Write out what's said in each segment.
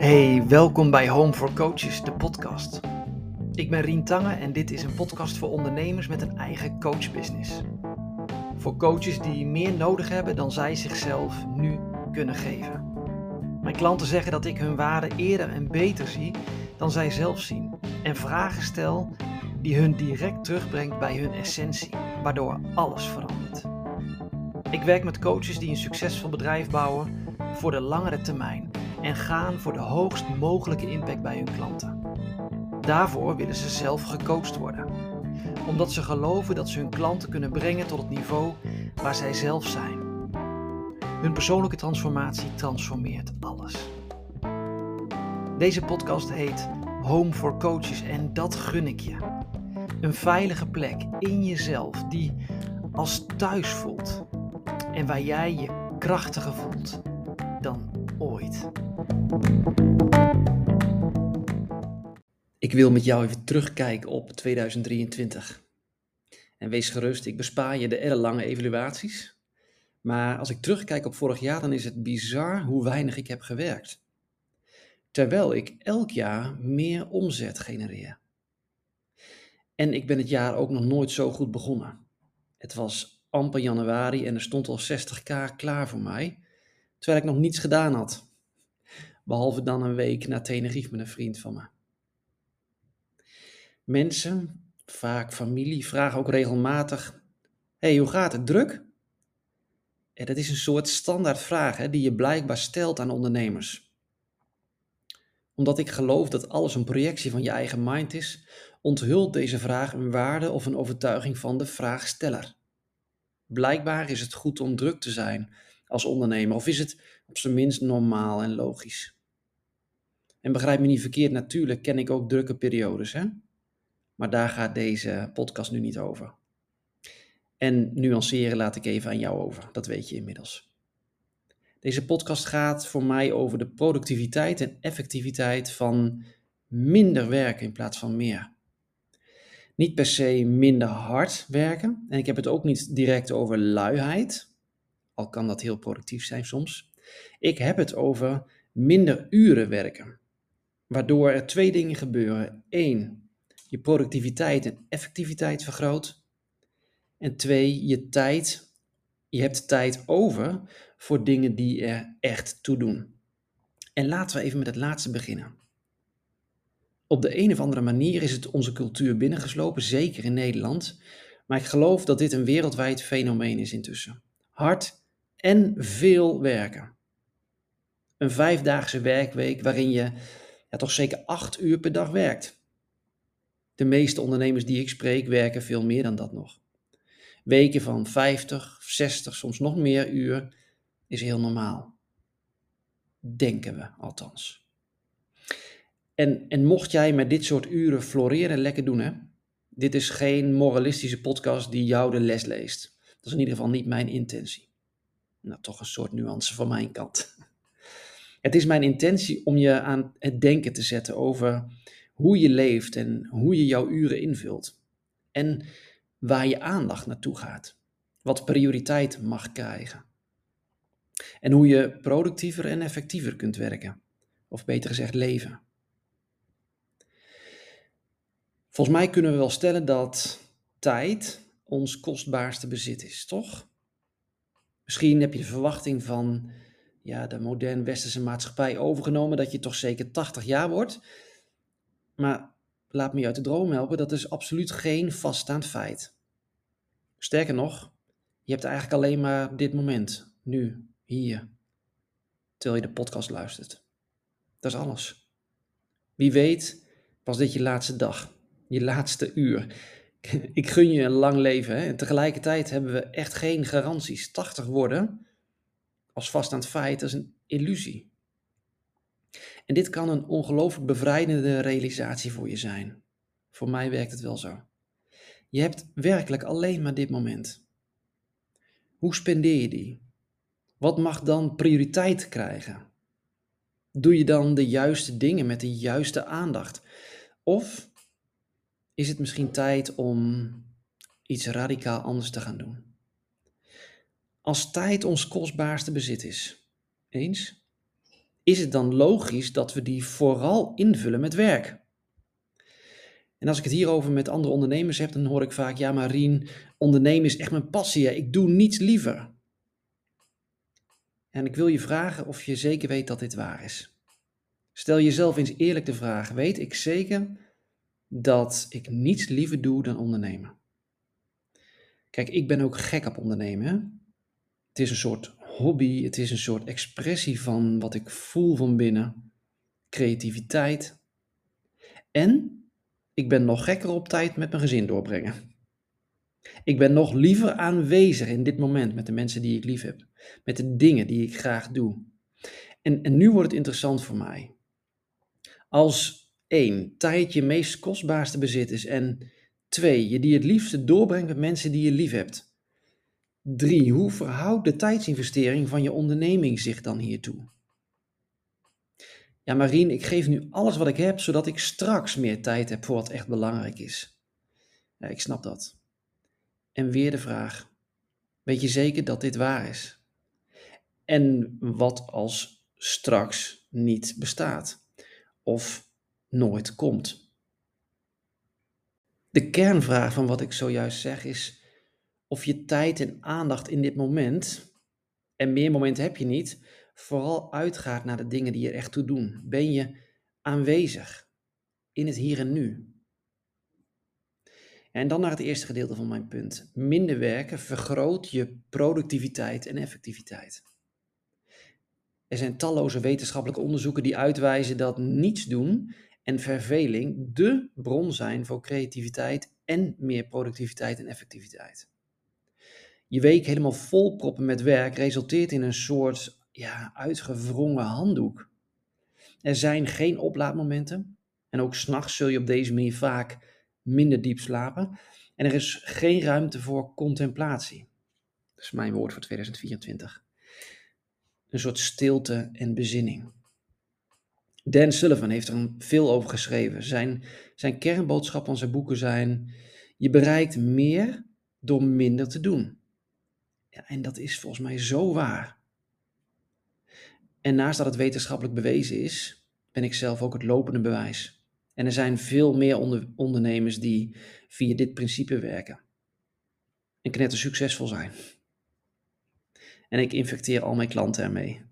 Hey, welkom bij Home for Coaches, de podcast. Ik ben Rien Tange en dit is een podcast voor ondernemers met een eigen coachbusiness. Voor coaches die meer nodig hebben dan zij zichzelf nu kunnen geven. Mijn klanten zeggen dat ik hun waarde eerder en beter zie dan zij zelf zien. En vragen stel die hun direct terugbrengt bij hun essentie, waardoor alles verandert. Ik werk met coaches die een succesvol bedrijf bouwen voor de langere termijn en gaan voor de hoogst mogelijke impact bij hun klanten. Daarvoor willen ze zelf gecoacht worden, omdat ze geloven dat ze hun klanten kunnen brengen tot het niveau waar zij zelf zijn. Hun persoonlijke transformatie transformeert alles. Deze podcast heet Home for Coaches en dat gun ik je. Een veilige plek in jezelf die als thuis voelt en waar jij je krachtiger voelt dan ooit. Ik wil met jou even terugkijken op 2023. En wees gerust, ik bespaar je de ellenlange evaluaties. Maar als ik terugkijk op vorig jaar, dan is het bizar hoe weinig ik heb gewerkt. Terwijl ik elk jaar meer omzet genereer. En ik ben het jaar ook nog nooit zo goed begonnen. Het was amper januari en er stond al 60k klaar voor mij, terwijl ik nog niets gedaan had. Behalve dan een week naar Tenerife met een vriend van me. Mensen, vaak familie, vragen ook regelmatig: hey, hoe gaat het? Druk? Ja, dat is een soort standaardvraag hè, die je blijkbaar stelt aan ondernemers. Omdat ik geloof dat alles een projectie van je eigen mind is, onthult deze vraag een waarde of een overtuiging van de vraagsteller. Blijkbaar is het goed om druk te zijn als ondernemer, of is het op zijn minst normaal en logisch. En begrijp me niet verkeerd, natuurlijk ken ik ook drukke periodes, hè? maar daar gaat deze podcast nu niet over. En nuanceren laat ik even aan jou over, dat weet je inmiddels. Deze podcast gaat voor mij over de productiviteit en effectiviteit van minder werken in plaats van meer. Niet per se minder hard werken. En ik heb het ook niet direct over luiheid, kan dat heel productief zijn soms. Ik heb het over minder uren werken. Waardoor er twee dingen gebeuren. Eén, je productiviteit en effectiviteit vergroot. En twee, je tijd, je hebt tijd over voor dingen die er echt toe doen. En laten we even met het laatste beginnen. Op de een of andere manier is het onze cultuur binnengeslopen, zeker in Nederland. Maar ik geloof dat dit een wereldwijd fenomeen is intussen. Hard en veel werken. Een vijfdaagse werkweek waarin je ja, toch zeker acht uur per dag werkt. De meeste ondernemers die ik spreek werken veel meer dan dat nog. Weken van 50, 60, soms nog meer uur is heel normaal. Denken we althans. En, en mocht jij met dit soort uren floreren, lekker doen hè. Dit is geen moralistische podcast die jou de les leest. Dat is in ieder geval niet mijn intentie. Nou, toch een soort nuance van mijn kant. Het is mijn intentie om je aan het denken te zetten over hoe je leeft en hoe je jouw uren invult. En waar je aandacht naartoe gaat. Wat prioriteit mag krijgen. En hoe je productiever en effectiever kunt werken. Of beter gezegd leven. Volgens mij kunnen we wel stellen dat tijd ons kostbaarste bezit is, toch? Misschien heb je de verwachting van ja, de moderne westerse maatschappij overgenomen dat je toch zeker 80 jaar wordt. Maar laat me je uit de droom helpen, dat is absoluut geen vaststaand feit. Sterker nog, je hebt eigenlijk alleen maar dit moment, nu, hier, terwijl je de podcast luistert. Dat is alles. Wie weet was dit je laatste dag, je laatste uur. Ik gun je een lang leven hè? en tegelijkertijd hebben we echt geen garanties. 80 worden als vaststaand feit, is een illusie. En dit kan een ongelooflijk bevrijdende realisatie voor je zijn. Voor mij werkt het wel zo. Je hebt werkelijk alleen maar dit moment. Hoe spendeer je die? Wat mag dan prioriteit krijgen? Doe je dan de juiste dingen met de juiste aandacht? Of is het misschien tijd om iets radicaal anders te gaan doen? Als tijd ons kostbaarste bezit is. Eens? is het dan logisch dat we die vooral invullen met werk? En als ik het hierover met andere ondernemers heb, dan hoor ik vaak: ja, maar Rien, ondernemen is echt mijn passie. Ik doe niets liever. En ik wil je vragen of je zeker weet dat dit waar is. Stel jezelf eens eerlijk de vraag: weet ik zeker dat ik niets liever doe dan ondernemen? Kijk, ik ben ook gek op ondernemen. Het is een soort hobby, het is een soort expressie van wat ik voel van binnen, creativiteit. En ik ben nog gekker op tijd met mijn gezin doorbrengen. Ik ben nog liever aanwezig in dit moment met de mensen die ik lief heb, met de dingen die ik graag doe. En, en nu wordt het interessant voor mij. Als één, tijd je meest kostbaarste bezit is en twee, je die het liefste doorbrengt met mensen die je lief hebt. Drie, hoe verhoudt de tijdsinvestering van je onderneming zich dan hiertoe? Ja, Marien, ik geef nu alles wat ik heb, zodat ik straks meer tijd heb voor wat echt belangrijk is. Ja, ik snap dat. En weer de vraag: weet je zeker dat dit waar is? En wat als straks niet bestaat of nooit komt? De kernvraag van wat ik zojuist zeg is of je tijd en aandacht in dit moment, en meer momenten heb je niet, vooral uitgaat naar de dingen die er echt toe doen. Ben je aanwezig in het hier en nu? En dan naar het eerste gedeelte van mijn punt. Minder werken vergroot je productiviteit en effectiviteit. Er zijn talloze wetenschappelijke onderzoeken die uitwijzen dat niets doen en verveling de bron zijn voor creativiteit en meer productiviteit en effectiviteit. Je week helemaal volproppen met werk resulteert in een soort ja, uitgewrongen handdoek. Er zijn geen oplaadmomenten. En ook s'nachts zul je op deze manier vaak minder diep slapen. En er is geen ruimte voor contemplatie. Dat is mijn woord voor 2024. Een soort stilte en bezinning. Dan Sullivan heeft er veel over geschreven. Zijn, zijn kernboodschap van zijn boeken zijn: je bereikt meer door minder te doen. Ja, en dat is volgens mij zo waar. En naast dat het wetenschappelijk bewezen is, ben ik zelf ook het lopende bewijs. En er zijn veel meer ondernemers die via dit principe werken. En knetter succesvol zijn. En ik infecteer al mijn klanten ermee.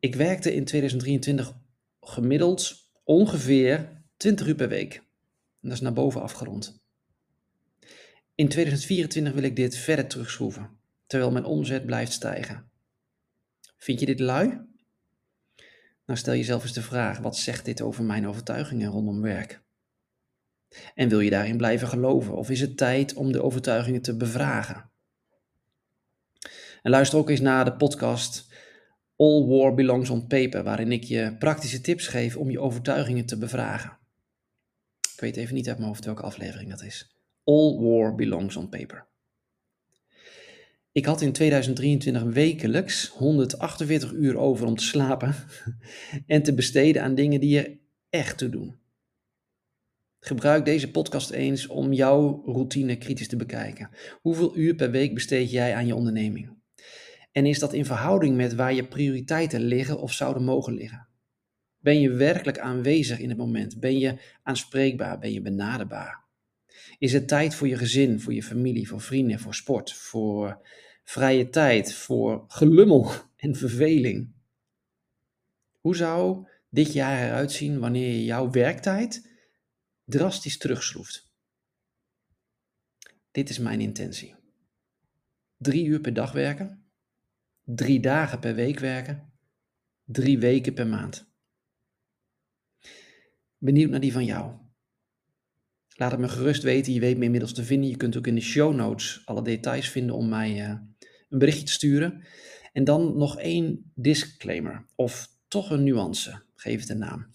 Ik werkte in 2023 gemiddeld ongeveer 20 uur per week. En dat is naar boven afgerond. In 2024 wil ik dit verder terugschroeven, terwijl mijn omzet blijft stijgen. Vind je dit lui? Nou stel jezelf eens de vraag, wat zegt dit over mijn overtuigingen rondom werk? En wil je daarin blijven geloven of is het tijd om de overtuigingen te bevragen? En luister ook eens naar de podcast All War Belongs on Paper, waarin ik je praktische tips geef om je overtuigingen te bevragen. Ik weet even niet uit mijn hoofd welke aflevering dat is. All War Belongs on Paper. Ik had in 2023 wekelijks 148 uur over om te slapen en te besteden aan dingen die er echt toe doen. Gebruik deze podcast eens om jouw routine kritisch te bekijken. Hoeveel uur per week besteed jij aan je onderneming? En is dat in verhouding met waar je prioriteiten liggen of zouden mogen liggen? Ben je werkelijk aanwezig in het moment? Ben je aanspreekbaar? Ben je benaderbaar? Is het tijd voor je gezin, voor je familie, voor vrienden, voor sport, voor vrije tijd, voor gelummel en verveling? Hoe zou dit jaar eruit zien wanneer je jouw werktijd drastisch terugschroeft? Dit is mijn intentie. Drie uur per dag werken, drie dagen per week werken, drie weken per maand. Benieuwd naar die van jou. Laat het me gerust weten. Je weet me inmiddels te vinden. Je kunt ook in de show notes alle details vinden om mij uh, een berichtje te sturen. En dan nog één disclaimer, of toch een nuance, geef het een naam.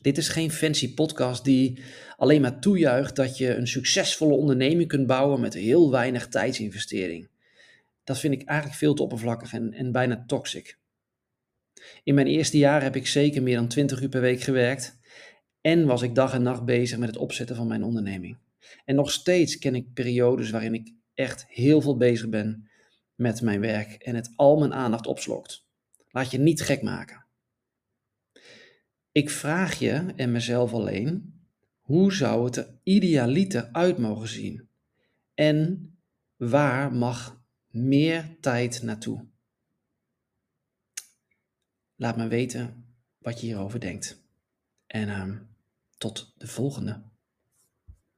Dit is geen fancy podcast die alleen maar toejuicht dat je een succesvolle onderneming kunt bouwen met heel weinig tijdsinvestering. Dat vind ik eigenlijk veel te oppervlakkig en, en bijna toxic. In mijn eerste jaar heb ik zeker meer dan 20 uur per week gewerkt en was ik dag en nacht bezig met het opzetten van mijn onderneming. En nog steeds ken ik periodes waarin ik echt heel veel bezig ben met mijn werk en het al mijn aandacht opslokt. Laat je niet gek maken. Ik vraag je en mezelf alleen, hoe zou het er idealiter uit mogen zien? En waar mag meer tijd naartoe? Laat me weten wat je hierover denkt. En uh, tot de volgende.